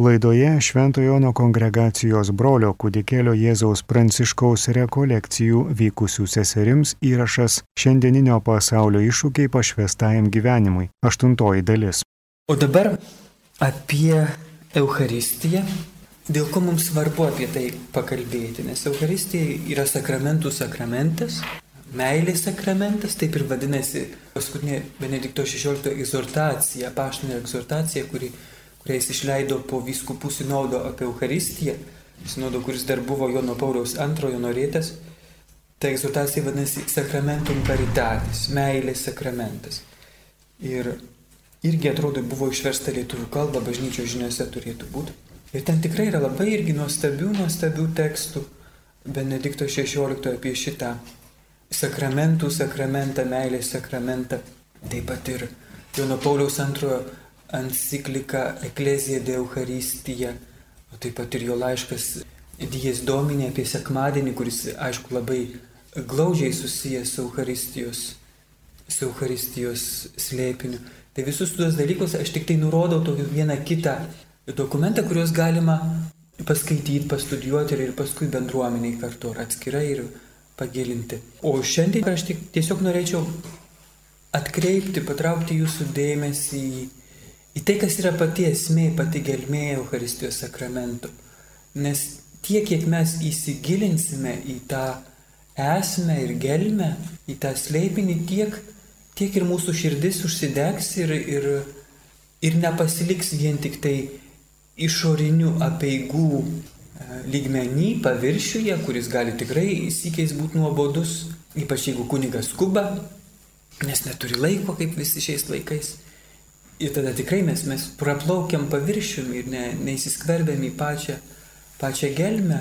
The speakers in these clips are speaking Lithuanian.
Laidoje Šventojo Jono kongregacijos brolio kūdikėlio Jėzaus Pranciškaus rekolekcijų vykusių seserims įrašas šiandieninio pasaulio iššūkiai pašvestajam gyvenimui. Aštuntoji dalis. O dabar apie Eucharistiją. Dėl ko mums svarbu apie tai pakalbėti, nes Eucharistija yra sakramentų sakramentas, meilės sakramentas, taip ir vadinasi paskutinė Benedikto XVI egzortacija, paštinė egzortacija, kuri kurią jis išleido po vyskupų sinodo apie Eucharistiją, sinodo, kuris dar buvo Jono Pauliaus antrojo norėtas. Ta egzortacija vadinasi Sacramentum Caritatis, meilės sakramentas. Ir irgi atrodo buvo išversta lietuvių kalba, bažnyčios žiniuose turėtų būti. Ir ten tikrai yra labai irgi nuostabių, nuostabių tekstų Benedikto XVI apie šitą sakramentų sakramentą, meilės sakramentą. Taip pat ir Jono Pauliaus antrojo enciklika Eklezija de Eucharistija, o taip pat ir jo laiškas Dijas Dominė apie sekmadienį, kuris, aišku, labai glaudžiai susijęs su Eucharistijos, su Eucharistijos slėpiniu. Tai visus tuos dalykus aš tik tai nurodau tokį vieną kitą dokumentą, kuriuos galima paskaityti, pastudijuoti ir paskui bendruomeniai kartu ar atskirai ir pagilinti. O šiandien aš tik tiesiog norėčiau atkreipti, patraukti jūsų dėmesį į į tai, kas yra pati esmė, pati gelmė Euharistijos sakramento. Nes tiek, kiek mes įsigilinsime į tą esmę ir gelmę, į tą slėpinį, tiek, tiek ir mūsų širdis užsidegs ir, ir, ir nepasiliks vien tik tai išorinių apieigų e, lygmenį, paviršiuje, kuris gali tikrai įsikiais būti nuobodus, ypač jeigu kunigas skuba, nes neturi laiko, kaip visi šiais laikais. Ir tada tikrai mes, mes praplaukiam paviršium ir ne, neįsiskverbiam į pačią, pačią gelmę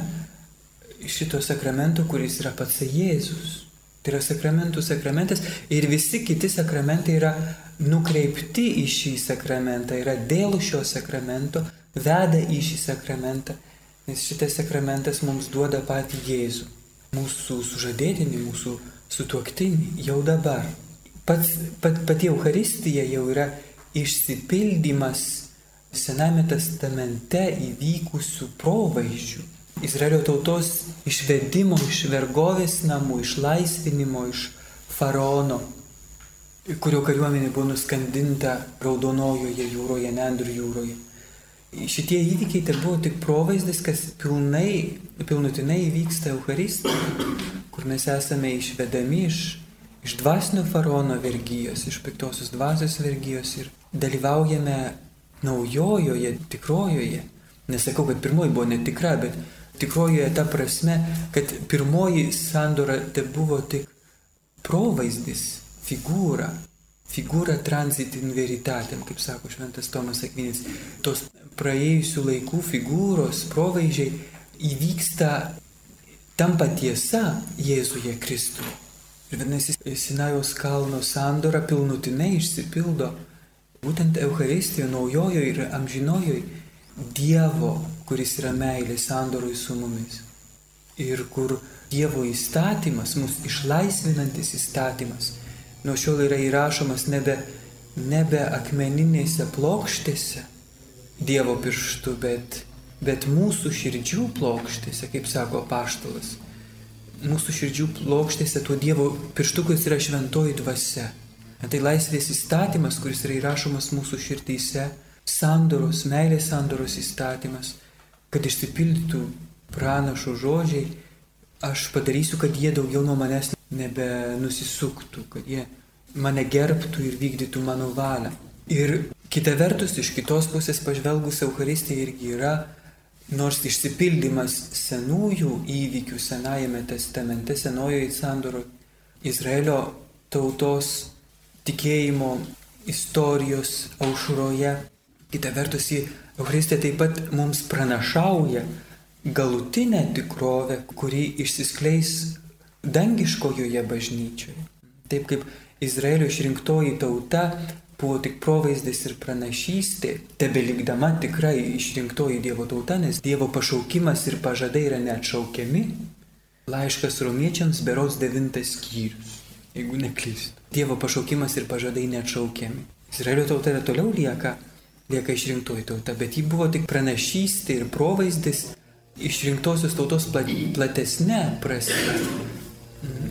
šito sakramento, kuris yra pats Jėzus. Tai yra sakramentų sakramentas ir visi kiti sakramentai yra nukreipti į šį sakramentą, yra dėl šio sakramento, veda į šį sakramentą, nes šitas sakramentas mums duoda patį Jėzų, mūsų sužadėtinį, mūsų sutuoktinį jau dabar. Pats, pat, pati Euharistija jau yra išsipildymas Sename testamente įvykusių provaizdžių. Izraelio tautos išvedimo iš vergovės namų, išlaisvinimo iš faraono, kurio kariuomenė buvo nuskandinta Raudonojoje jūroje, Nendrų jūroje. Šitie įvykiai tai buvo tik provaizdis, kas pilnai, pilnutinai įvyksta Euharistijoje, kur mes esame išvedami iš, iš dvasinio faraono vergyjos, iš piktosios dvasios vergyjos ir dalyvaujame naujojoje, tikrojoje. Nesakau, kad pirmoji buvo netikra, bet tikrojoje ta prasme, kad pirmoji sandora tai buvo tik provaizdis, figūra, figūra transitin veritatem, kaip sako šventas Tomas Akvinis. Tos praėjusių laikų figūros, provaizdžiai įvyksta tampa tiesa Jėzuje Kristuje. Ir vadinasi, Sinajaus kalno sandora pilnutinai išsipildo Būtent Eucharistijoje, naujojoje ir amžinojoje Dievo, kuris yra meilė sandorui su mumis. Ir kur Dievo įstatymas, mūsų išlaisvinantis įstatymas, nuo šiol yra įrašomas nebe, nebe akmeninėse plokštėse Dievo pirštų, bet, bet mūsų širdžių plokštėse, kaip sako paštalas. Mūsų širdžių plokštėse tuo Dievo pirštukas yra šventoji dvasia. Tai laisvės įstatymas, kuris yra įrašomas mūsų širdyse, sandoros, meilės sandoros įstatymas, kad išsipildytų pranašo žodžiai, aš padarysiu, kad jie daugiau nuo manęs nebenusisuktų, kad jie mane gerbtų ir vykdytų mano valią. Ir kita vertus, iš kitos pusės pažvelgus Euharistija irgi yra nors išsipildymas senųjų įvykių Senajame testamente, Senojoje sandoro Izraelio tautos tikėjimo istorijos aušroje. Kita vertus, į Eucharistiją taip pat mums pranašauja galutinę tikrovę, kuri išsiskleis dangiškojoje bažnyčioje. Taip kaip Izraelio išrinktoji tauta buvo tik provaizdis ir pranašystė, tebe likdama tikrai išrinktoji Dievo tauta, nes Dievo pašaukimas ir pažadai yra neatšaukiami. Laiškas romiečiams beros devintas skyrius jeigu neklystu. Dievo pašaukimas ir pažadai neatšaukiami. Izraelio tauta ir toliau lieka lieka išrinktoji tauta, bet ji buvo tik pranašystė ir provaizdis išrinktosios tautos platesnė prasme.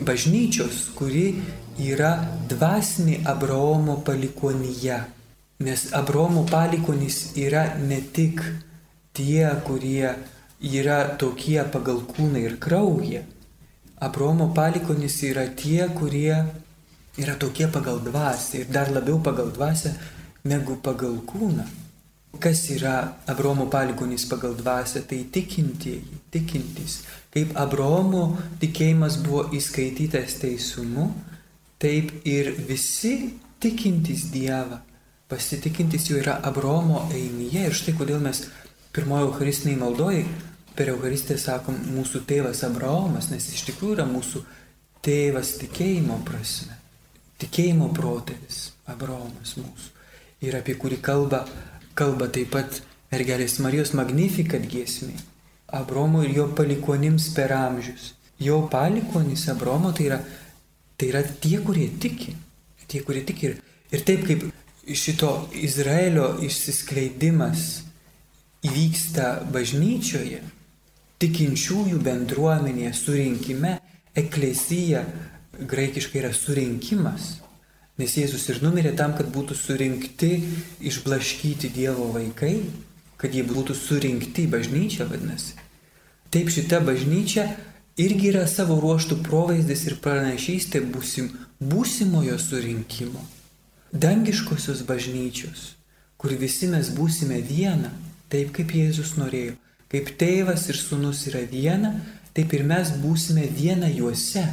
Bažnyčios, kuri yra dvasinė Abraomo palikonyje. Nes Abraomo palikonys yra ne tik tie, kurie yra tokie pagal kūną ir kraują. Abraomo palikonys yra tie, kurie yra tokie pagal dvasę ir dar labiau pagal dvasę negu pagal kūną. Kas yra Abraomo palikonys pagal dvasę, tai tikintieji, tikintys. Kaip Abraomo tikėjimas buvo įskaitytas teisumu, taip ir visi tikintys Dievą, pasitikintys jau yra Abraomo einyje. Ir štai kodėl mes pirmojo Eucharistiniai maldojai per Eucharistiją sakom mūsų tėvas Abraomas, nes iš tikrųjų yra mūsų tėvas tikėjimo prasme. Tikėjimo protėvis Abraomas mūsų. Ir apie kurį kalba, kalba taip pat mergelės Marijos Magnifikat giesmė. Abromo ir jo palikonims per amžius. Jo palikonis Abromo tai yra, tai yra tie, kurie tiki. Tie, kurie tiki. Ir, ir taip kaip šito Izraelio išsiskleidimas įvyksta bažnyčioje, tikinčiųjų bendruomenėje surinkime, eklesija graikiškai yra surinkimas. Nes Jėzus ir numirė tam, kad būtų surinkti, išblaškyti Dievo vaikai, kad jie būtų surinkti į bažnyčią, vadinasi. Taip šita bažnyčia irgi yra savo ruoštų provaizdis ir pranašystė būsim, būsimojo surinkimo. Dangiškosios bažnyčios, kur visi mes būsime viena, taip kaip Jėzus norėjo. Kaip tėvas ir sunus yra viena, taip ir mes būsime viena juose,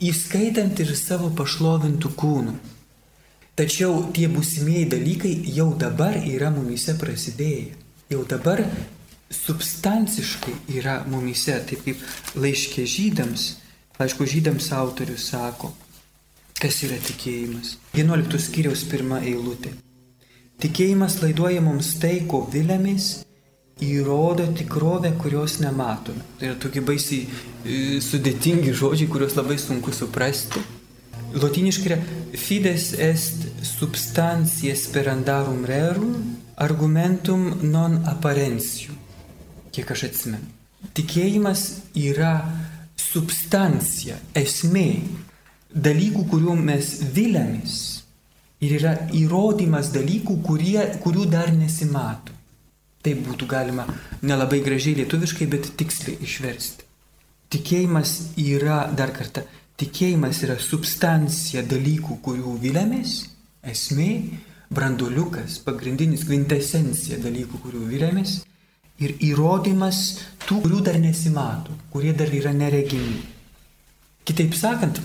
įskaitant ir savo pašlovintų kūnų. Tačiau tie būsimieji dalykai jau dabar yra mumise prasidėję. Jau dabar substanciškai yra mumise, taip kaip laiškė žydams, laiško žydams autorius sako, kas yra tikėjimas. 11 skyriaus pirma eilutė. Tikėjimas laiduoja mums tai, ko vilėmis įrodo tikrovę, kurios nematome. Tai yra tokie baisiai e, sudėtingi žodžiai, kuriuos labai sunku suprasti. Lotiniškai yra fides est substantia sperandarum rerum argumentum non apparensium. Kiek aš atsimenu. Tikėjimas yra substancija, esmė dalykų, kuriuo mes vilėmis. Ir yra įrodymas dalykų, kurie, kurių dar nesimato. Taip būtų galima nelabai gražiai lietuviškai, bet tiksliai išversti. Tikėjimas yra, dar kartą, tikėjimas yra substancija dalykų, kurių vilėmės, esmė, branduliukas, pagrindinis kvintesencija dalykų, kurių vilėmės ir įrodymas tų, kurių dar nesimato, kurie dar yra neregimi. Kitaip sakant,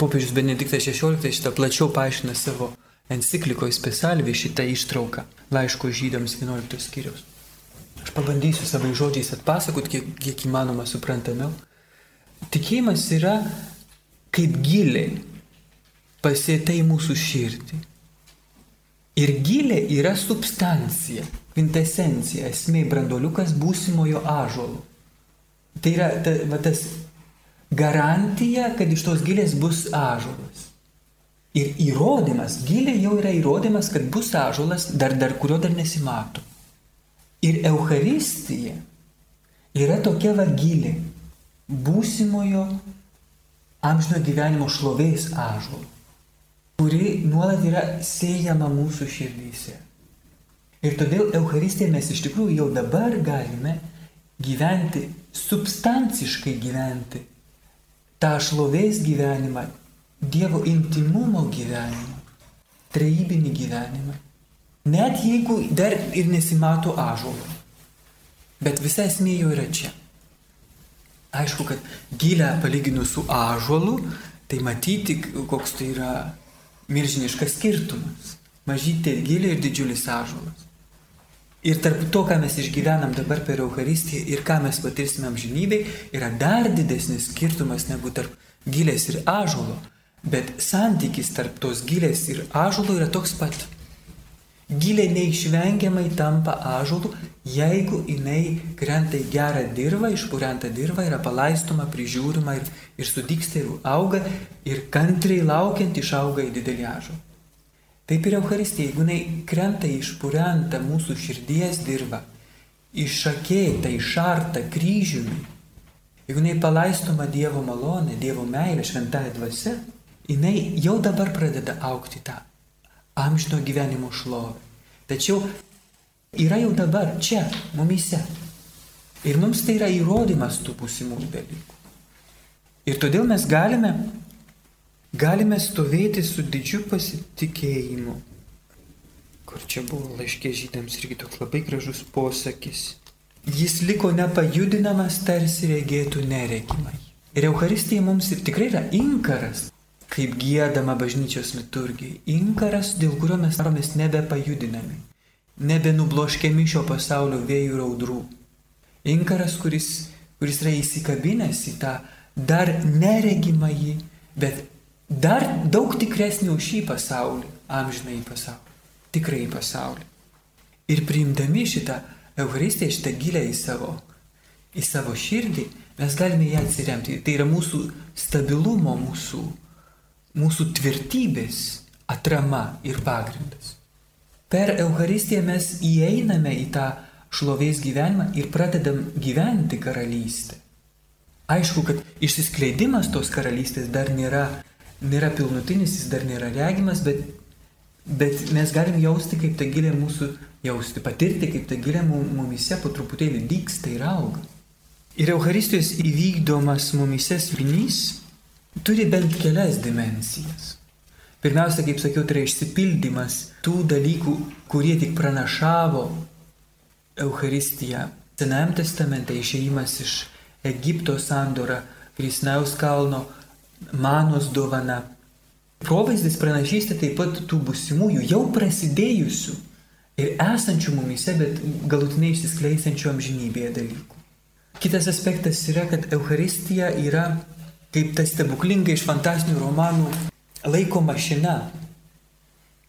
popiežius Benediktas XVI šitą plačiau paaiškina savo enciklikoje specialvi šitą ištrauką laiško žydams 11 skyriaus. Aš pabandysiu savai žodžiais atpasakoti, kiek, kiek įmanoma suprantamiau. Tikėjimas yra kaip giliai pasėta į mūsų širdį. Ir gilė yra substancija, kvintesencija, esmė, brandoliukas būsimojo ažolo. Tai yra ta, va, tas garantija, kad iš tos gilės bus ažolas. Ir įrodymas, gilė jau yra įrodymas, kad bus ažolas, dar, dar kurio dar nesimato. Ir Euharistija yra tokia vagilė būsimojo amžino gyvenimo šlovės ažuolų, kuri nuolat yra siejama mūsų širdyse. Ir todėl Euharistiją mes iš tikrųjų jau dabar galime gyventi, substanciškai gyventi tą šlovės gyvenimą, Dievo intimumo gyvenimą, trejybinį gyvenimą. Net jeigu dar ir nesimato ažuolo. Bet visa esmė jau yra čia. Aišku, kad gilę palyginus su ažuolu, tai matyti, koks tai yra milžiniškas skirtumas. Mažytė gilė ir didžiulis ažuolas. Ir tarp to, ką mes išgyvenam dabar per Euharistiją ir ką mes patirsime amžinybei, yra dar didesnis skirtumas negu tarp gilės ir ažuolo. Bet santykis tarp tos gilės ir ažuolo yra toks pat. Gilė neišvengiamai tampa ažuolu, jeigu jinai krenta į gerą dirbą, išpurenta dirba, yra palaistoma, prižiūrima ir, ir sudyksta ir auga ir kantriai laukiant išauga į didelį ažulą. Taip ir Euharistija, jeigu jinai krenta išpurenta mūsų širdies dirba, išakėta, išarta kryžiumi, jeigu jinai palaistoma Dievo malonė, Dievo meilė, šventąją dvasę, jinai jau dabar pradeda aukti tą amžino gyvenimo šlovę. Tačiau yra jau dabar čia, mumise. Ir mums tai yra įrodymas tų būsimų dalykų. Ir todėl mes galime, galime stovėti su didžiu pasitikėjimu. Kur čia buvo laiškė žydams irgi toks labai gražus posakis. Jis liko nepajudinamas, tarsi regėtų neregimai. Ir Euharistija mums ir tikrai yra inkaras, kaip gėdama bažnyčios liturgijai. Inkaras, dėl kurio mes daromės nebepajudinami, nebenubloškiami šio pasaulio vėjų ir audrų. Inkaras, kuris, kuris yra įsikabinęs į tą dar neregimą jį, bet dar daug tikresnį už šį pasaulį, amžinai pasaulį, tikrai pasaulį. Ir priimdami šitą Eucharistiją, šitą gilę į savo, į savo širdį, mes galime ją atsiremti. Tai yra mūsų stabilumo, mūsų, mūsų tvirtybės atrama ir pagrindas. Per Eucharistiją mes įeiname į tą šlovės gyvenimą ir pradedam gyventi karalystę. Aišku, kad išsiskleidimas tos karalystės dar nėra, nėra pilnutinis, jis dar nėra regimas, bet, bet mes galim jausti, kaip ta gilė mūsų jausti, patirti, kaip ta gilė mumise po truputėlį dyksta ir auga. Ir Euharistijos įvykdomas mumise svinys turi bent kelias dimensijas. Pirmiausia, kaip sakiau, tai yra išsipildymas tų dalykų, kurie tik pranašavo Euharistiją. Senajame testamente išėjimas iš Egipto sandora, Krisnaus kalno, manos dovana. Provaizdis pranašystė taip pat tų busimųjų, jau prasidėjusių ir esančių mumise, bet galutinai išsiskleisiančių amžinybėje dalykų. Kitas aspektas yra, kad Euharistija yra kaip ta stebuklinga iš fantastinių romanų laiko mašina,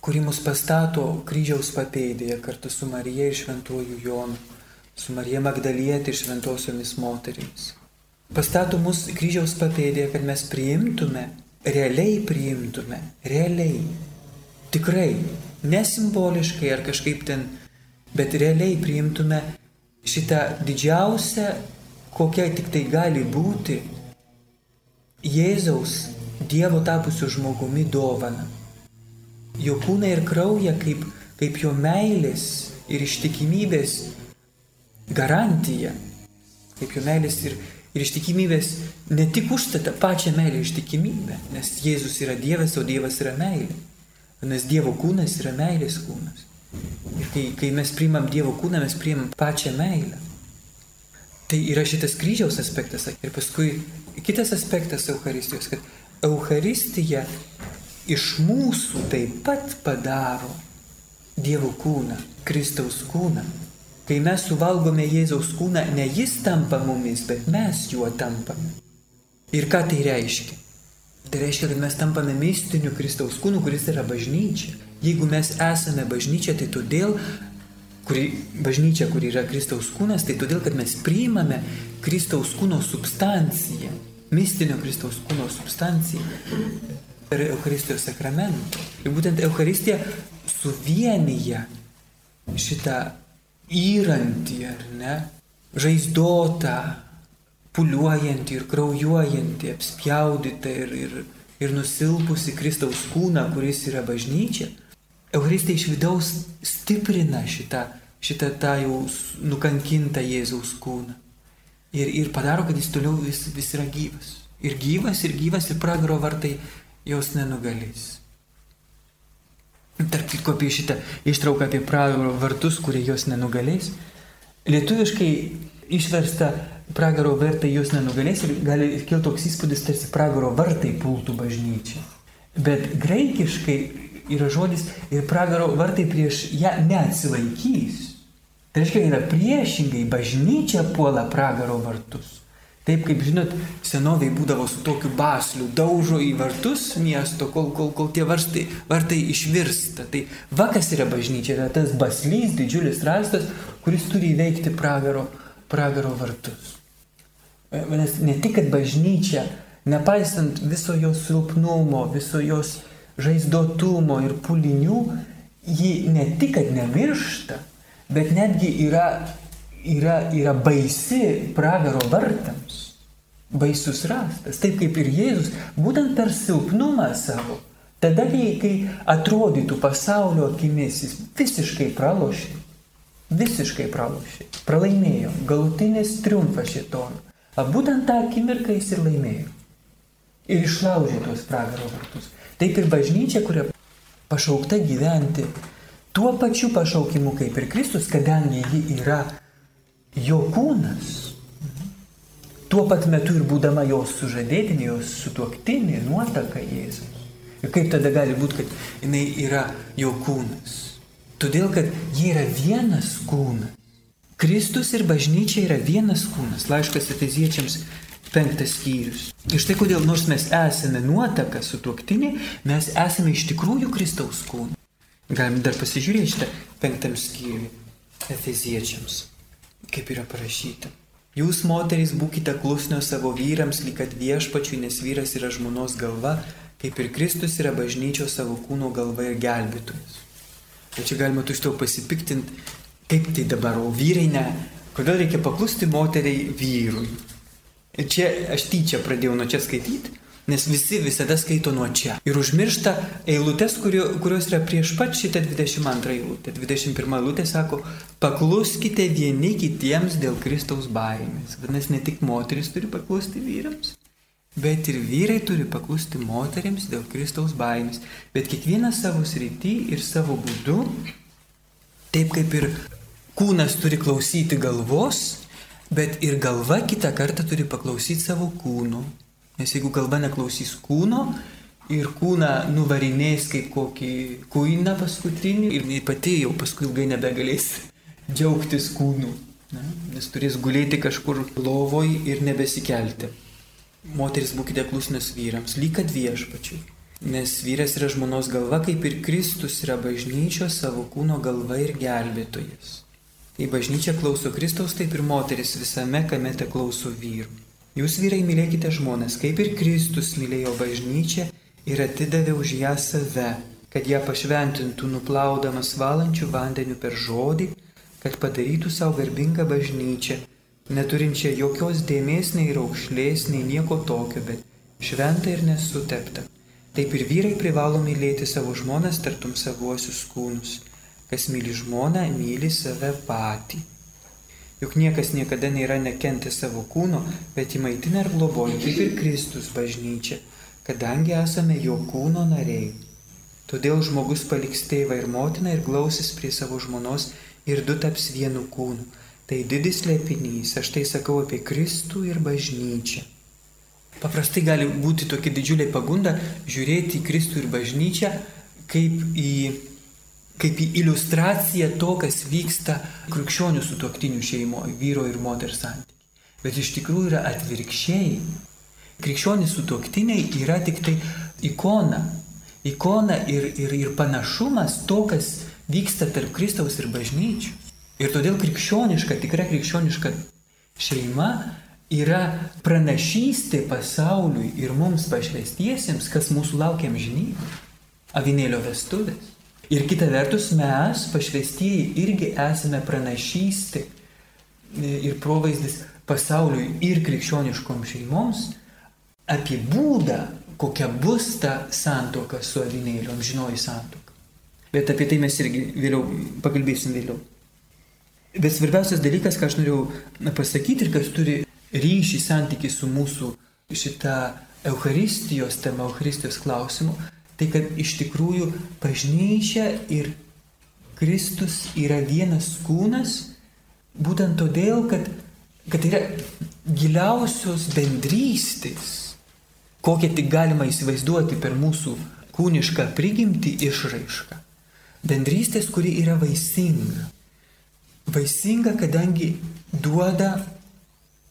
kuri mus pastato kryžiaus papėdėje kartu su Marija ir Šventuoju Jonu su Marija Magdalietė ir šventosiomis moterimis. Pastato mus kryžiaus papėdėje, kad mes priimtume, realiai priimtume, realiai, tikrai, nesimboliškai ar kažkaip ten, bet realiai priimtume šitą didžiausią, kokia tik tai gali būti, Jėzaus Dievo tapusio žmogumi dovana. Jo kūną ir kraują kaip, kaip jo meilės ir ištikimybės garantija, kaip jo meilės ir, ir ištikimybės ne tik užstata pačią meilę ištikimybę, nes Jėzus yra Dievas, o Dievas yra meilė. Nes Dievo kūnas yra meilės kūnas. Ir kai, kai mes priimam Dievo kūną, mes priimam pačią meilę. Tai yra šitas kryžiaus aspektas. Ir paskui kitas aspektas Euharistijos, kad Euharistija iš mūsų taip pat padaro Dievo kūną, Kristaus kūną. Kai mes suvalgome Jėzaus kūną, ne jis tampa mumis, bet mes juo tampame. Ir ką tai reiškia? Tai reiškia, kad mes tampame mistiniu Kristaus kūnu, kuris yra bažnyčia. Jeigu mes esame bažnyčia, tai todėl, kuri, bažnyčia, kur yra Kristaus kūnas, tai todėl, kad mes priimame Kristaus kūno substanciją, mistinio Kristaus kūno substanciją per Eucharistijos sakramentą. Ir būtent Eucharistija suvienyje šitą įrantį, ar ne, žaizdotą, puliuojantį ir kraujuojantį, apspjaudytą ir, ir, ir nusilpusi Kristaus kūną, kuris yra bažnyčia, Euharistija iš vidaus stiprina šitą, šitą tą jau nukankintą Jėzaus kūną. Ir, ir padaro, kad jis toliau vis, vis yra gyvas. Ir gyvas, ir gyvas, ir pragaro vartai jos nenugalės. Tarp kitko apie šitą ištrauką apie pragaro vartus, kurie jos nenugalės. Lietuviškai išversta pragaro vartai jos nenugalės ir gali kilti toks įspūdis, tarsi pragaro vartai pultų bažnyčią. Bet graikiškai yra žodis ir pragaro vartai prieš ją neatsilaikys. Tai reiškia, yra priešingai bažnyčia puola pragaro vartus. Taip kaip žinot, senoviai būdavo su tokiu basliu, daužo į vartus miesto, kol, kol, kol tie vartai, vartai išvirsta. Tai vakas yra bažnyčia, yra tas baslys, didžiulis rastas, kuris turi įveikti pragaro, pragaro vartus. Nes ne tik, kad bažnyčia, nepaisant viso jos silpnumo, viso jos žaizdotumo ir pulinių, ji ne tik, kad nemiršta, bet netgi yra, yra, yra baisi pragaro vartams. Baisus rastas. Taip kaip ir Jėzus, būtent per silpnumą savo. Tada, kai atrodytų pasaulio akimis, jis visiškai pralošė. Visiškai pralošė. Pralaimėjo. Galutinis triumfas šitono. Būtent tą akimirką jis ir laimėjo. Ir išlaužė tuos pragaro vartus. Taip ir bažnyčia, kuria pašaukta gyventi tuo pačiu pašaukimu kaip ir Kristus, kadangi ji yra jo kūnas. Tuo pat metu ir būdama jos sužadėtinė, jos sutuoktinė, nuotaka Jėzus. Ir kaip tada gali būti, kad jinai yra jo kūnas? Todėl, kad jie yra vienas kūnas. Kristus ir bažnyčia yra vienas kūnas. Laiškas Efeziečiams penktas skyrius. Ir štai kodėl nors mes esame nuotaka su tuoktinė, mes esame iš tikrųjų Kristaus kūnas. Galime dar pasižiūrėti šitą penktam skyriui Efeziečiams, kaip yra parašyta. Jūs, moterys, būkite klusnios savo vyrams, lyg kad viešpačiui, nes vyras yra žmonos galva, kaip ir Kristus yra bažnyčios savo kūno galva ir gelbėtojas. Ir čia galima tuštau pasipiktinti, Kaip tai dabar, o vyrai ne? Kodėl reikia paklusti moteriai vyrui? Ir čia aš tyčia pradėjau nuo čia skaityti, nes visi visada skaito nuo čia. Ir užmiršta eilutės, kurio, kurios yra prieš pat šitą 22 eilutę. 21 eilutė sako, pakluskite vieni kitiems dėl Kristaus baimės. Vadinasi, ne tik moteris turi paklusti vyrams, bet ir vyrai turi paklusti moteriams dėl Kristaus baimės. Bet kiekvienas savo srity ir savo būdu, taip kaip ir kūnas turi klausyti galvos, bet ir galva kitą kartą turi paklausyti savo kūno. Nes jeigu galva neklausys kūno ir kūną nuvarinės kaip kokį kuiną paskutinį ir pati jau paskui ilgai nebegalės džiaugtis kūnu, ne? nes turės gulėti kažkur lovoj ir nebesikelti. Moteris būkite klusnios vyrams, lyg kad viešpačiui. Nes vyras yra žmonos galva, kaip ir Kristus yra bažnyčios savo kūno galva ir gelbėtojas. Kai bažnyčia klauso Kristaus, taip ir moteris visame, kame te klauso vyrų. Jūs vyrai mylėkite žmonės, kaip ir Kristus mylėjo bažnyčią ir atidavė už ją save, kad ją pašventintų nuplaudamas valančių vandeniu per žodį, kad padarytų savo garbingą bažnyčią, neturinčią jokios dėmesės nei raukšlės, nei nieko tokio, bet šventą ir nesuteptą. Taip ir vyrai privalo mylėti savo žmonas tartum savuosius kūnus. Kas myli žmoną, myli save patį. Juk niekas niekada nėra nekentę savo kūno, bet įmaitina ir globoja, kaip ir Kristus bažnyčia, kadangi esame jo kūno nariai. Todėl žmogus paliks tėvą ir motiną ir glausis prie savo žmonos ir du taps vienu kūnu. Tai didis lėpinys, aš tai sakau apie Kristų ir bažnyčią. Paprastai gali būti tokia didžiulė pagunda žiūrėti į Kristų ir bažnyčią kaip į kaip į iliustraciją to, kas vyksta krikščionių sutoktinių šeimoje, vyro ir moters santykiai. Bet iš tikrųjų yra atvirkščiai. Krikščionys sutoktiniai yra tik tai ikona. Ikona ir, ir, ir panašumas to, kas vyksta tarp Kristaus ir bažnyčių. Ir todėl krikščioniška, tikra krikščioniška šeima yra pranašystė pasauliui ir mums pašvestiesiems, kas mūsų laukia amžinybė. Avinėlio vestuvės. Ir kita vertus mes, pašvestieji, irgi esame pranašystė ir provaizdis pasauliui ir krikščioniškom šeimoms apie būdą, kokia bus ta santoka su avinėliu, amžinoji santoka. Bet apie tai mes irgi vėliau pakalbėsim vėliau. Bet svarbiausias dalykas, ką aš norėjau pasakyti ir kas turi ryšį santyki su mūsų šitą Eucharistijos tema, Eucharistijos klausimu, tai kad iš tikrųjų bažnyčia ir Kristus yra vienas kūnas, būtent todėl, kad, kad yra giliausios bendrystės, kokią tik galima įsivaizduoti per mūsų kūnišką prigimtį išraišką. Bendrystės, kuri yra vaisinga. Vaisinga, kadangi duoda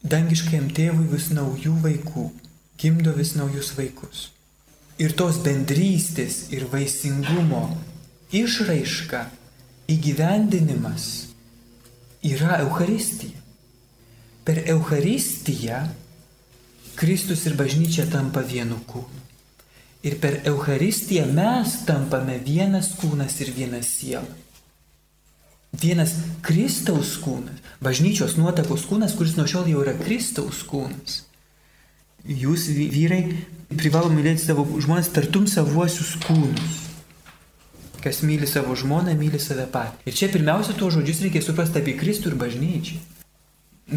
dangiškajam tėvui vis naujų vaikų, gimdo vis naujus vaikus. Ir tos bendrystės ir vaisingumo išraiška, įgyvendinimas yra Euharistija. Per Euharistiją Kristus ir bažnyčia tampa vienu kūnu. Ir per Euharistiją mes tampame vienas kūnas ir vienas siela. Vienas Kristaus kūnas, bažnyčios nuotakos kūnas, kuris nuo šiol jau yra Kristaus kūnas. Jūs vyrai privalo mylėti savo žmonės tartum savuosius kūnus. Kas myli savo žmoną, myli save patį. Ir čia pirmiausia tuos žodžius reikia suprasti apie Kristų ir bažnyčią.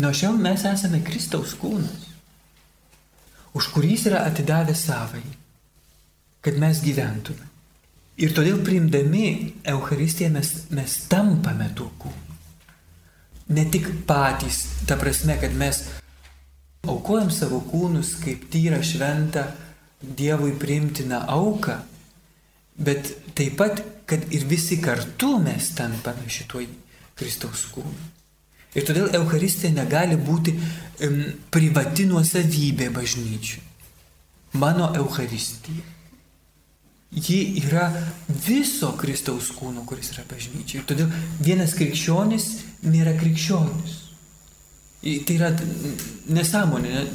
Nuo šiol mes esame Kristaus kūnas, už kurį jis yra atidavęs savai, kad mes gyventume. Ir todėl priimdami Euharistiją mes, mes tampame tuo kūnu. Ne tik patys, ta prasme, kad mes aukojam savo kūnus kaip tyrą šventą Dievui priimtiną auką, bet taip pat, kad ir visi kartu mes tampame šituo Kristaus kūnu. Ir todėl Euharistija negali būti um, privati nuosavybė bažnyčių. Mano Euharistija. Ji yra viso Kristaus kūno, kuris yra bažnyčia. Ir todėl vienas krikščionis nėra krikščionis. Tai yra nesąmonė,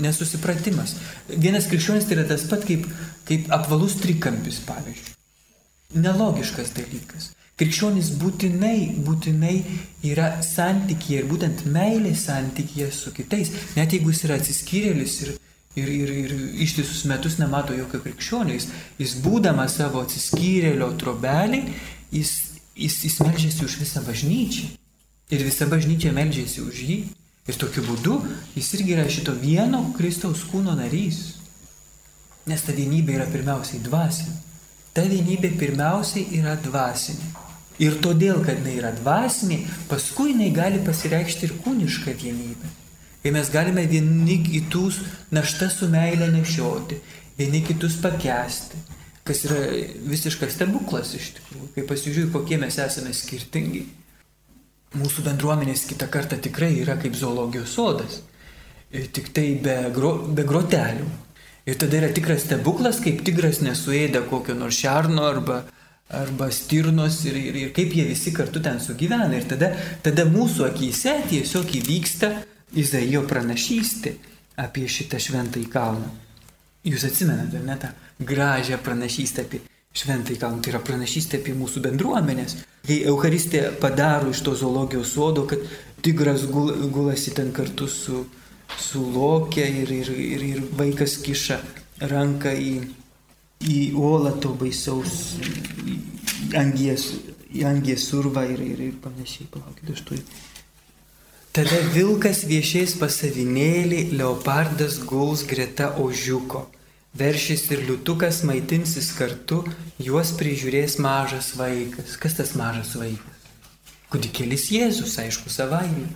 nesusipratimas. Vienas krikščionis tai yra tas pat kaip, kaip apvalus trikampis, pavyzdžiui. Nelogiškas dalykas. Krikščionis būtinai, būtinai yra santykėje ir būtent meilės santykėje su kitais. Net jeigu jis yra atsiskyrėlis ir, ir, ir, ir ištisus metus nemato jokio krikščionio, jis, jis būdamas savo atsiskyrėlio trobelį, jis, jis, jis melžiasi už visą bažnyčią. Ir visa bažnyčia melžiasi už jį. Ir tokiu būdu jis irgi yra šito vieno Kristaus kūno narys. Nes ta vienybė yra pirmiausiai dvasinė. Ta vienybė pirmiausiai yra dvasinė. Ir todėl, kad jinai yra dvasinė, paskui jinai gali pasireikšti ir kūnišką vienybę. Kai mes galime vieni kitus naštą su meilė nešioti, vieni kitus pakesti, kas yra visiškas stebuklas iš tikrųjų, kai pasižiūrėjau, kokie mes esame skirtingi. Mūsų bendruomenės kitą kartą tikrai yra kaip zoologijos sodas, tik tai be, gro, be grotelių. Ir tada yra tikras stebuklas, kaip tigras nesuėda kokio nors šerno arba, arba stirnos ir, ir, ir kaip jie visi kartu ten sugyvena. Ir tada, tada mūsų akise tiesiog įvyksta Izaijo pranašystė apie šitą šventąjį kalną. Jūs atsimenate, ne tą gražią pranašystę apie šventąjį kalną, tai yra pranašystė apie mūsų bendruomenės. Kai Euharistė padaro iš to zoologijos sodo, kad tigras gul, gulasi ten kartu su, su lokė ir, ir, ir, ir vaikas kiša ranką į į uolą to baisaus angies, angies urvą ir, ir, ir panašiai. Palaukit, aš turiu. Tada vilkas viešės pasavinėlį, leopardas guls greta ožiuko. Veršys ir liutukas maitinsis kartu, juos prižiūrės mažas vaikas. Kas tas mažas vaikas? Kudikėlis Jėzus, aišku, savaime.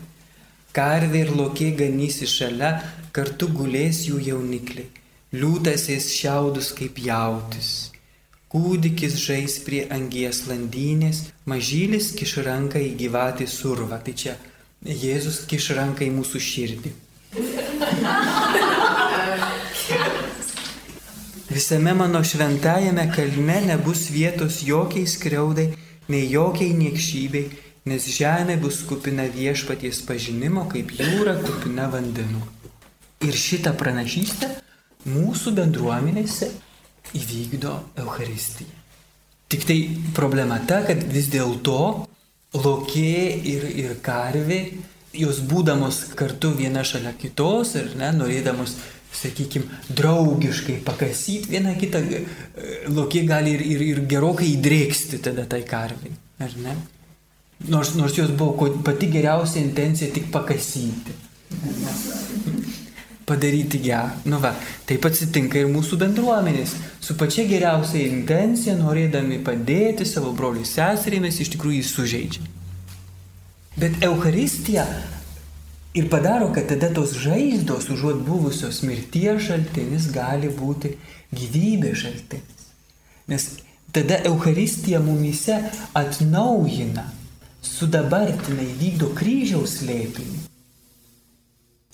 Karvė ir lokė ganysi šalia, kartu gulės jų jaunikliai liūtasės šiaudus kaip jautis. Kūdikis žais prie angies landynės, mažylis kiš ranką į gyvatį survą. Tai čia Jėzus kiš ranką į mūsų širdį. Visame mano šventajame kalne nebus vietos jokiai skriaudai, nei jokiai niekšybei, nes žemė bus kupina viešpaties pažinimo, kaip jūra kupina vandenų. Ir šitą pranašystę mūsų bendruomenėse įvykdo Euharistiją. Tik tai problema ta, kad vis dėlto lokė ir, ir karvė, jos būdamos kartu viena šalia kitos ir ne, norėdamos, sakykime, draugiškai pakasyti vieną kitą, lokė gali ir, ir, ir gerokai įdrėksti tada tai karvai, ar ne? Nors, nors jos buvo pati geriausia intencija tik pakasyti padaryti gerą. Nu va, taip atsitinka ir mūsų bendruomenės. Su pačia geriausia intencija, norėdami padėti savo broliui seserimis, iš tikrųjų jį sužeidžia. Bet Euharistija ir padaro, kad tada tos žaizdos, užuot buvusios mirties šaltinis, gali būti gyvybės šaltinis. Nes tada Euharistija mumise atnaujina, sudabartina įvykdo kryžiaus slėpinį.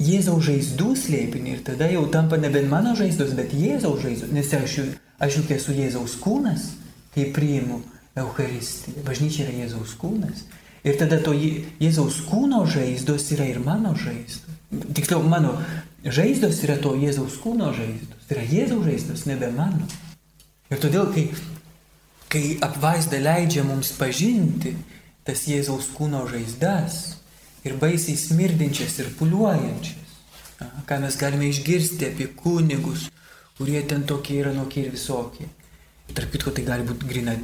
Jėzaus žaizdų slėpinį ir tada jau tampa nebe mano žaizdos, bet Jėzaus žaizdos, nes aš, aš juk esu Jėzaus kūnas, kai priimu Eucharistiją. Bažnyčia yra Jėzaus kūnas. Ir tada to Jėzaus kūno žaizdos yra ir mano žaizdos. Tiksliau, mano žaizdos yra to Jėzaus kūno žaizdos. Tai yra Jėzaus žaizdos, nebe mano. Ir todėl, kai, kai apvaizda leidžia mums pažinti tas Jėzaus kūno žaizdas ir baisiai smirdinčias ir puliuojančias, ką mes galime išgirsti apie kunigus, kurie ten tokie yra nokie ir visokie. Tarp kitko, tai gali būti grina,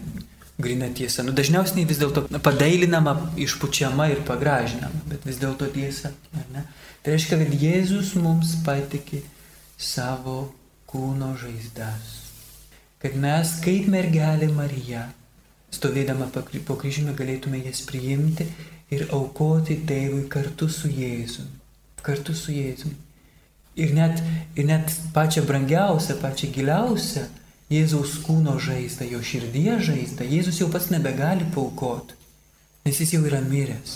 grina tiesa. Nu, dažniausiai vis dėlto padailinama, išpučiama ir pagražinama, bet vis dėlto tiesa. Tai reiškia, kad Jėzus mums patikė savo kūno žaizdas. Kad mes, kaip mergelė Marija, stovėdama po kryžiumi, galėtume jas priimti ir aukoti tėvui kartu su Jėzumi. Kartu su Jėzumi. Ir net, ir net pačią brangiausią, pačią giliausią Jėzaus kūno žaizdą, jo širdies žaizdą, Jėzus jau pats nebegali paukoti, nes jis jau yra miręs.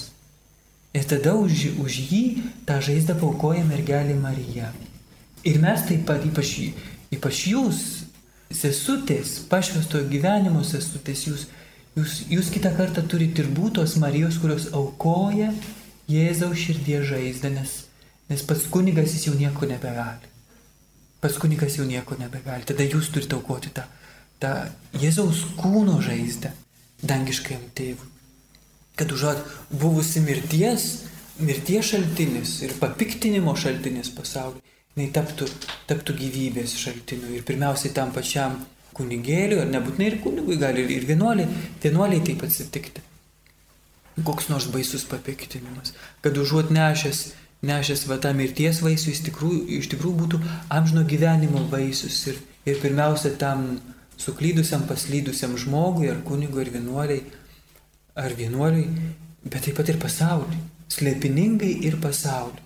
Ir tada už, už jį tą žaizdą paukoja mergelė Marija. Ir mes taip pat, ypač, ypač jūs, sesutės, pašvesto gyvenimo sesutės, jūs, jūs, jūs kitą kartą turite ir būtos Marijos, kurios aukoja Jėzaus širdies žaizdą, nes, nes pats kunigas jis jau nieko nebegali pats kunigas jau nieko nebegali. Tada jūs turite aukoti tą, tą Jėzaus kūno žaizdą dangiškajam tėvui. Kad užuot buvusi mirties, mirties šaltinis ir papiktinimo šaltinis pasauliu, jinai taptų, taptų gyvybės šaltiniu. Ir pirmiausiai tam pačiam kunigėliui, ar nebūtinai ir kunigui, gali ir vienuoliai, vienuoliai taip atsitikti. Koks nors baisus papiktinimas, kad užuot nešęs nešęs va tą mirties vaisių, jis tikrųjų, iš tikrųjų būtų amžino gyvenimo vaisius. Ir, ir pirmiausia tam suklydusiam, paslydusiam žmogui, ar kunigui, ar vienuoliai, ar vienuoliai, bet taip pat ir pasauliui. Slėpiningai ir pasauliui.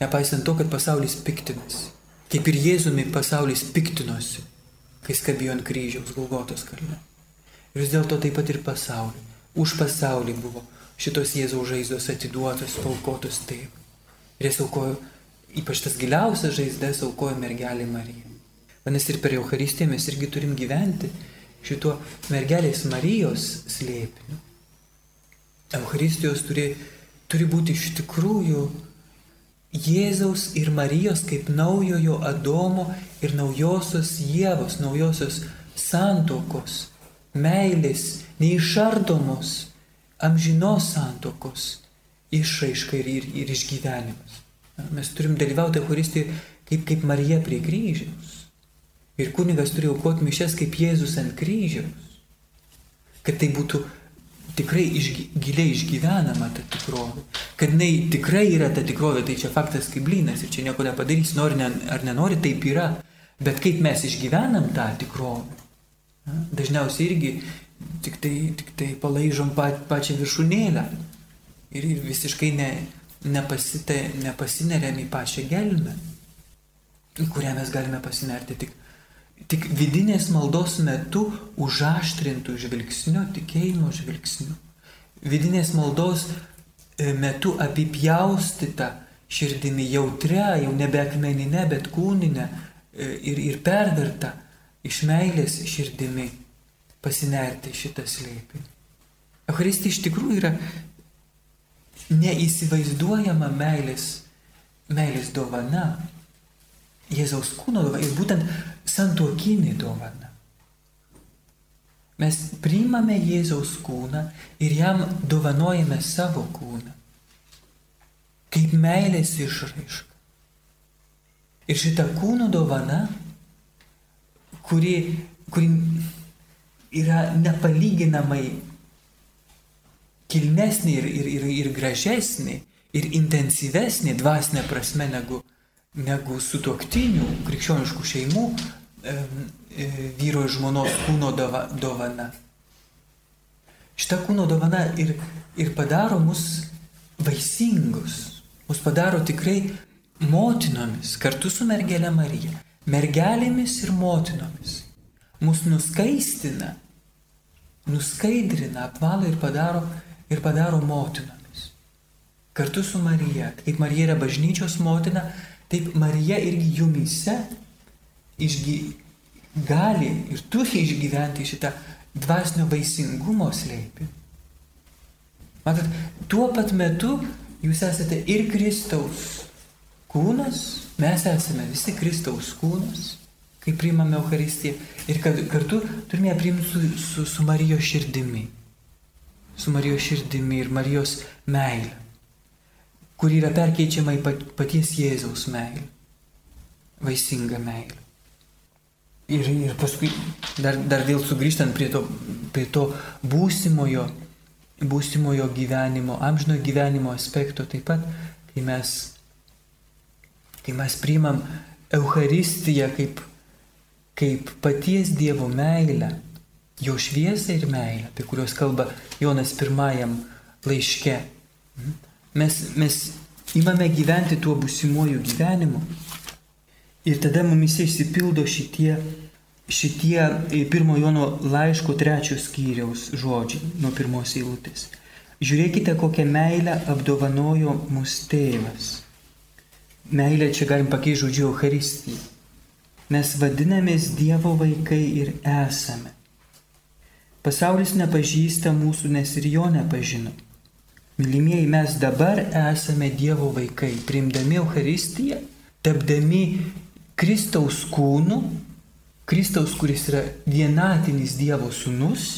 Nepaisant to, kad pasaulis piktinasi. Kaip ir Jėzumi pasaulis piktinosi, kai skabėjo ant kryžiaus Golgotos kalne. Ir vis dėlto taip pat ir pasauliui. Už pasaulį buvo šitos Jėzaus žaizdos atiduotos, paukotos taip. Ir jis aukojo, ypač tas giliausias žaizdas aukojo mergelė Marija. Vadinasi, ir per Eucharistiją mes irgi turim gyventi šituo mergelės Marijos slėpiniu. Eucharistijos turi, turi būti iš tikrųjų Jėzaus ir Marijos kaip naujojo Adomo ir naujosios Jėvos, naujosios santokos, meilės, neišardomos, amžinos santokos išraiška ir, ir, ir išgyvenimas. Mes turim dalyvauti Euharistijoje kaip, kaip Marija prie kryžiaus. Ir kunigas turi aukoti mišes kaip Jėzus ant kryžiaus. Kad tai būtų tikrai išgy, giliai išgyvenama ta tikrovė. Kad jinai tikrai yra ta tikrovė, tai čia faktas kaip blynas ir čia nieko nepadarys, nori ne, ar nenori, taip yra. Bet kaip mes išgyvenam tą tikrovę. Dažniausiai irgi tik tai, tik tai palaižom pa, pačią viršūnėlę ir visiškai ne, nepasite, nepasineriam į pačią gelmę, į kurią mes galime pasinerti tik, tik vidinės maldos metu užaštrintų žvilgsniu, tikėjimo žvilgsniu. Vidinės maldos e, metu apipjaustyta širdimi jautria, jau nebe akmeninė, bet kūninė e, ir, ir perverta iš meilės širdimi pasinerti šitą slėpinį. Eucharistija iš tikrųjų yra neįsivaizduojama meilės, meilės dovana, Jėzaus kūno dovana ir būtent santuokinė dovana. Mes priimame Jėzaus kūną ir jam dovanojame savo kūną. Kaip meilės išraiška. Ir šita kūno dovana, kuri, kuri yra nepalyginamai kilnesnė ir, ir, ir, ir gražesnė, ir intensyvesnė dvasinė prasme negu, negu su toktinių krikščioniškų šeimų e, e, vyro ir žmonos kūno dova, dovana. Šita kūno dovana ir, ir padaro mus vaisingus, mus padaro tikrai motinomis kartu su mergelė Marija. Mergelėmis ir motinomis. Mūsų nuskaistina, nuskaidrina, apvalo ir padaro ir padaro motinomis. Kartu su Marija, kaip Marija yra bažnyčios motina, taip Marija irgi jumise išgy, gali ir turi išgyventi šitą dvasinio vaisingumo slėpį. Matot, tuo pat metu jūs esate ir Kristaus kūnas, mes esame visi Kristaus kūnas, kai priimame Euharistiją ir kad kartu turime priimti su, su, su Marijos širdimi. Su Marijos širdimi ir Marijos meilė, kuri yra perkeičiama į paties Jėzaus meilę. Vaisinga meilė. Ir, ir paskui dar, dar vėl sugrįžtant prie to, prie to būsimojo, būsimojo gyvenimo, amžinojo gyvenimo aspekto taip pat, kai mes, kai mes priimam Euharistiją kaip kaip paties Dievo meilę, jo šviesą ir meilę, apie kuriuos kalba Jonas pirmajam laiške. Mes, mes imame gyventi tuo busimuoju gyvenimu ir tada mumise išsipildo šitie, šitie pirmo Jono laiško trečios skyriaus žodžiai nuo pirmos eilutės. Žiūrėkite, kokią meilę apdovanojo mūsų tėvas. Meilė čia galim pakeisti žodžiu Euharistija mes vadinamės Dievo vaikai ir esame. Pasaulis nepažįsta mūsų, nes ir jo nepažino. Mylimieji, mes dabar esame Dievo vaikai, priimdami Euharistiją, tapdami Kristaus kūnu, Kristaus, kuris yra vienatinis Dievo sūnus,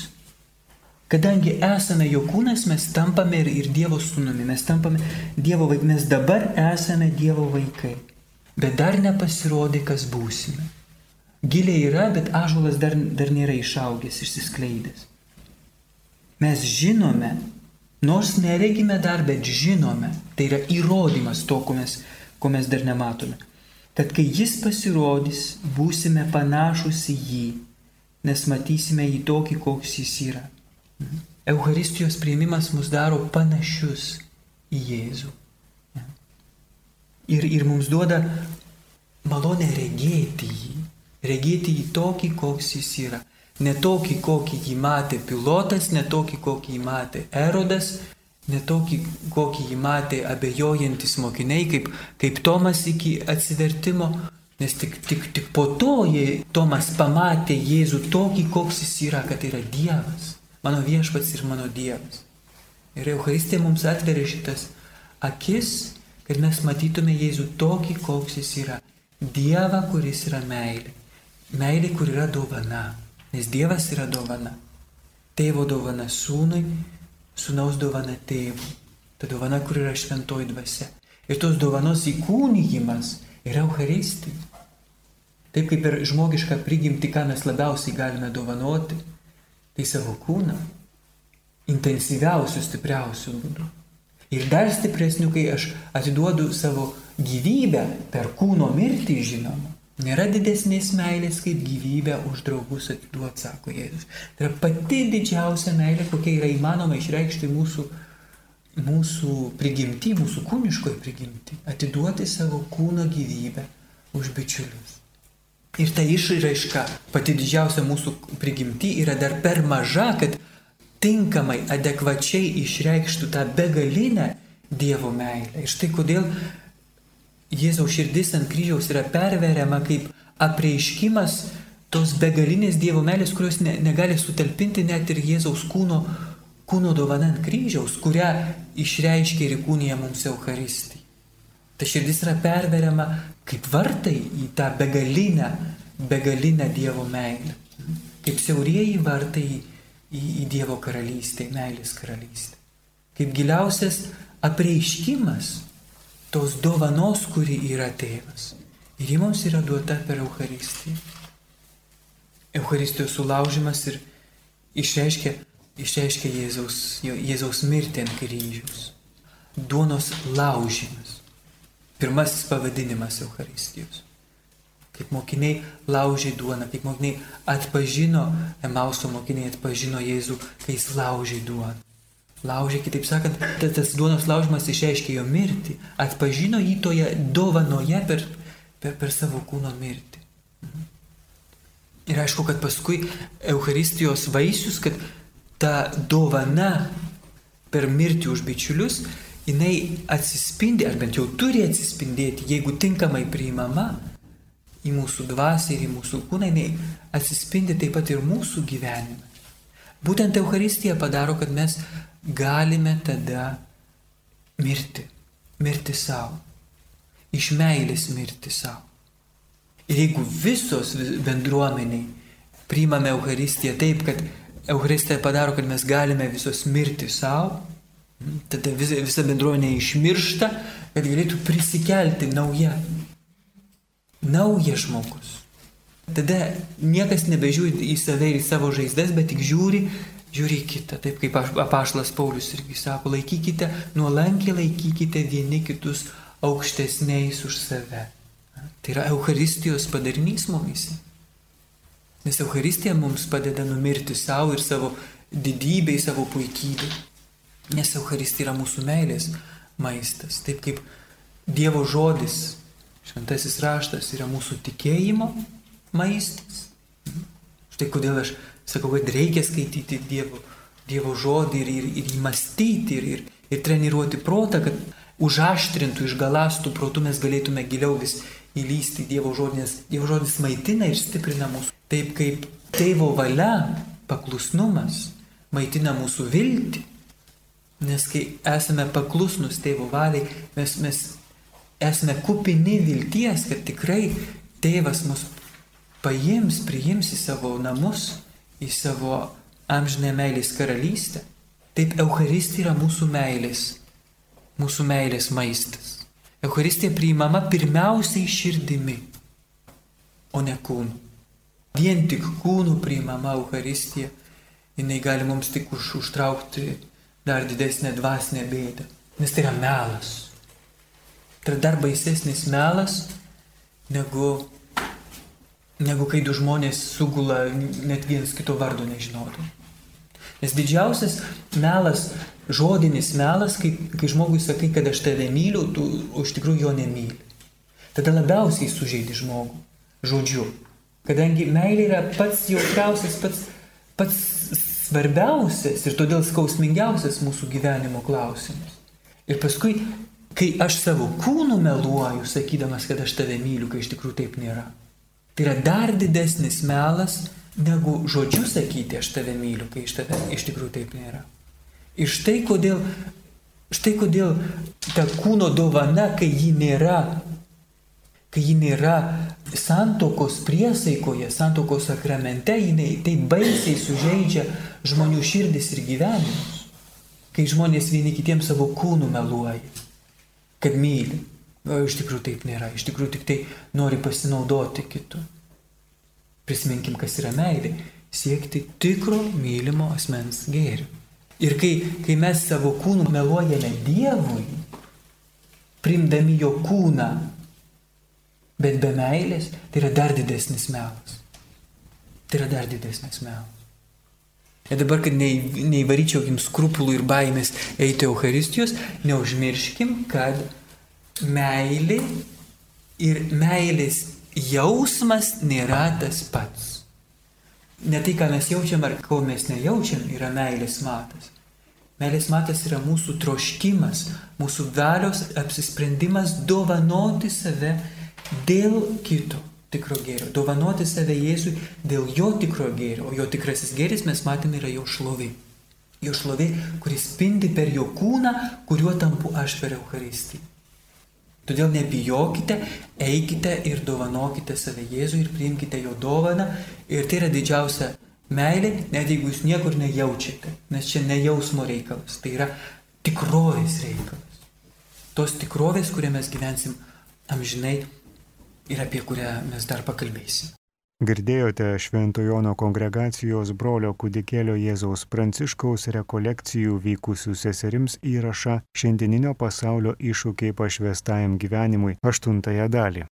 kadangi esame jo kūnas, mes tampame ir, ir Dievo sūnumi, mes tampame Dievo vaikai, mes dabar esame Dievo vaikai bet dar nepasirodė, kas būsime. Giliai yra, bet ažuolas dar, dar nėra išaugęs, išsiskleidęs. Mes žinome, nors neregime dar, bet žinome, tai yra įrodymas to, ko mes, ko mes dar nematome, kad kai jis pasirodys, būsime panašus į jį, nes matysime jį tokį, koks jis yra. Euharistijos prieimimas mus daro panašius į Jėzų ir, ir mums duoda malonę regėti jį, regėti jį tokį, koks jis yra. Ne tokį, kokį jį matė pilotas, ne tokį, kokį jį matė erodas, ne tokį, kokį jį matė abejojantis mokiniai, kaip, kaip Tomas iki atsivertimo, nes tik, tik, tik po to jie, Tomas pamatė Jėzų tokį, koks jis yra, kad yra Dievas, mano viešpats ir mano Dievas. Ir Euharistija mums atveria šitas akis kad mes matytume Jėzų tokį, koks jis yra. Dievą, kuris yra meilė. Meilė, kur yra dovana. Nes Dievas yra dovana. Tėvo dovana sūnui, sūnaus dovana tėvui. Ta dovana, kur yra šventoji dvasia. Ir tos dovanos įkūnyjimas yra Euharistija. Taip kaip ir žmogišką prigimti, ką mes labiausiai galime dovanoti, tai savo kūną. Intensyviausių, stipriausių būdų. Ir dar stipresnių, kai aš atiduodu savo gyvybę per kūno mirtį, žinoma. Nėra didesnės meilės, kaip gyvybę už draugus atiduoti, sako Jėzus. Tai yra pati didžiausia meilė, kokia yra įmanoma išreikšti mūsų, mūsų prigimti, mūsų kūniškoji prigimti. Atiduoti savo kūno gyvybę už bičiulius. Ir ta išraiška, pati didžiausia mūsų prigimti, yra dar per maža, kad tinkamai, adekvačiai išreikštų tą begalinę Dievo meilę. Ir štai kodėl Jėzaus širdis ant kryžiaus yra perveriama kaip apreiškimas tos begalinės Dievo meilės, kurios ne, negali sutalpinti net ir Jėzaus kūno, kūno dovana ant kryžiaus, kurią išreiškia ir įkūnija mums Euharistija. Ta širdis yra perveriama kaip vartai į tą begalinę, begalinę Dievo meilę. Kaip siaurieji vartai į į, į Dievo karalystę, meilės karalystę. Kaip giliausias apreiškimas tos dovanos, kuri yra tėvas. Ir ji mums yra duota per Euharistiją. Euharistijos sulaužimas ir išreiškia, išreiškia Jėzaus, Jėzaus mirtį ant kryžiaus. Duonos laužimas. Pirmasis pavadinimas Euharistijos kaip mokiniai laužė duoną, kaip mokiniai atpažino, Emauso mokiniai atpažino Jėzų, kai jis laužė duoną. Laužė, kitaip sakant, tas duonos laužimas išreiškė jo mirtį, atpažino jį toje dovanoje per, per, per savo kūno mirtį. Mhm. Ir aišku, kad paskui Euharistijos vaisius, kad ta dovana per mirtį už bičiulius, jinai atsispindi, ar bent jau turi atsispindėti, jeigu tinkamai priimama, į mūsų dvasę ir į mūsų kūną, jinai atsispindi taip pat ir mūsų gyvenime. Būtent Euharistija padaro, kad mes galime tada mirti, mirti savo, iš meilės mirti savo. Ir jeigu visos bendruomeniai priimame Euharistiją taip, kad Euharistija padaro, kad mes galime visos mirti savo, tada visa, visa bendruomenė išmiršta, kad galėtų prisikelti nauja. Naujas žmogus. Tada niekas nebežiūri į save ir į savo žaizdas, bet tik žiūri, žiūri į kitą. Taip kaip apašlas Paulius irgi sako, laikykite, nuolankiai laikykite vieni kitus aukštesniais už save. Tai yra Euharistijos padarinys mumise. Nes Euharistija mums padeda numirti savo ir savo didybei, savo puikybei. Nes Euharistija yra mūsų meilės maistas. Taip kaip Dievo žodis, šventasis raštas yra mūsų tikėjimo maistas. Štai kodėl aš sakau, kad reikia skaityti Dievo, dievo žodį ir, ir, ir įmastyti ir, ir, ir treniruoti protą, kad užaštrintų, išgalastų protų mes galėtume giliau vis įlysti Dievo žodį, nes Dievo žodis maitina ir stiprina mūsų. Taip kaip tėvo valia, paklusnumas maitina mūsų viltį. Nes kai esame paklusnus tėvo valiai, mes, mes esame kupini vilties, kad tikrai tėvas mus paims, priims į savo namus, į savo amžinę meilės karalystę. Taip Euharistija yra mūsų meilės, mūsų meilės maistas. Euharistija priimama pirmiausiai širdimi, o ne kūnu. Vien tik kūnų priimama Euharistija, jinai gali mums tik už, užtraukti dar didesnę dvasinę bėdą, nes tai yra melas. Tai yra dar baisesnis melas negu negu kai du žmonės sugula net vienas kito vardo nežinodami. Nes didžiausias melas, žodinis melas, kai, kai žmogui sakai, kad aš tave myliu, tu iš tikrųjų jo nemyli. Tada labiausiai sužeidi žmogų žodžiu. Kadangi meilė yra pats jautriausias, pats, pats svarbiausias ir todėl skausmingiausias mūsų gyvenimo klausimas. Ir paskui, kai aš savo kūnu meluoju, sakydamas, kad aš tave myliu, kai iš tikrųjų taip nėra. Tai yra dar didesnis melas, negu žodžiu sakyti, aš tave myliu, kai iš tave iš tikrųjų taip nėra. Ir štai kodėl, štai kodėl ta kūno dovana, kai ji nėra, kai ji nėra santokos priesaikoje, santokos sakramente, jinai taip baisiai sužeidžia žmonių širdis ir gyvenimus. Kai žmonės vieni kitiems savo kūnų meluoja, kad myli. O iš tikrųjų taip nėra, iš tikrųjų tik tai nori pasinaudoti kitų. Prisiminkim, kas yra meilė. Siekti tikro mylimo asmens gėrių. Ir kai, kai mes savo kūnų meluojame Dievui, primdami jo kūną, bet be meilės, tai yra dar didesnis melas. Tai yra dar didesnis melas. Ir dabar, kad neįvaryčiau jums skrupulų ir baimės eiti Euharistijos, neužmirškim, kad meilė ir meilės jausmas nėra tas pats. Ne tai, ką mes jaučiam ar ko mes nejaučiam, yra meilės matas. Meilės matas yra mūsų troškimas, mūsų valios apsisprendimas dovanoti save dėl kito tikro gėrio. Dovanoti save Jėzui dėl jo tikro gėrio. O jo tikrasis gėris, mes matėme, yra jo šlovė. Jo šlovė, kuris spindi per jo kūną, kuriuo tampu aš per Eucharistiją. Todėl nebijokite, eikite ir dovanokite save Jėzui ir priimkite jo dovaną. Ir tai yra didžiausia meilė, net jeigu jūs niekur nejaučiate, nes čia ne jausmo reikalas, tai yra tikrovės reikalas. Tos tikrovės, kurią mes gyvensim amžinai ir apie kurią mes dar pakalbėsim. Girdėjote Šventojono kongregacijos brolio kudikėlio Jėzaus Pranciškaus rekolekcijų vykusių seserims įrašą šiandieninio pasaulio iššūkiai pašvestajam gyvenimui aštuntąją dalį.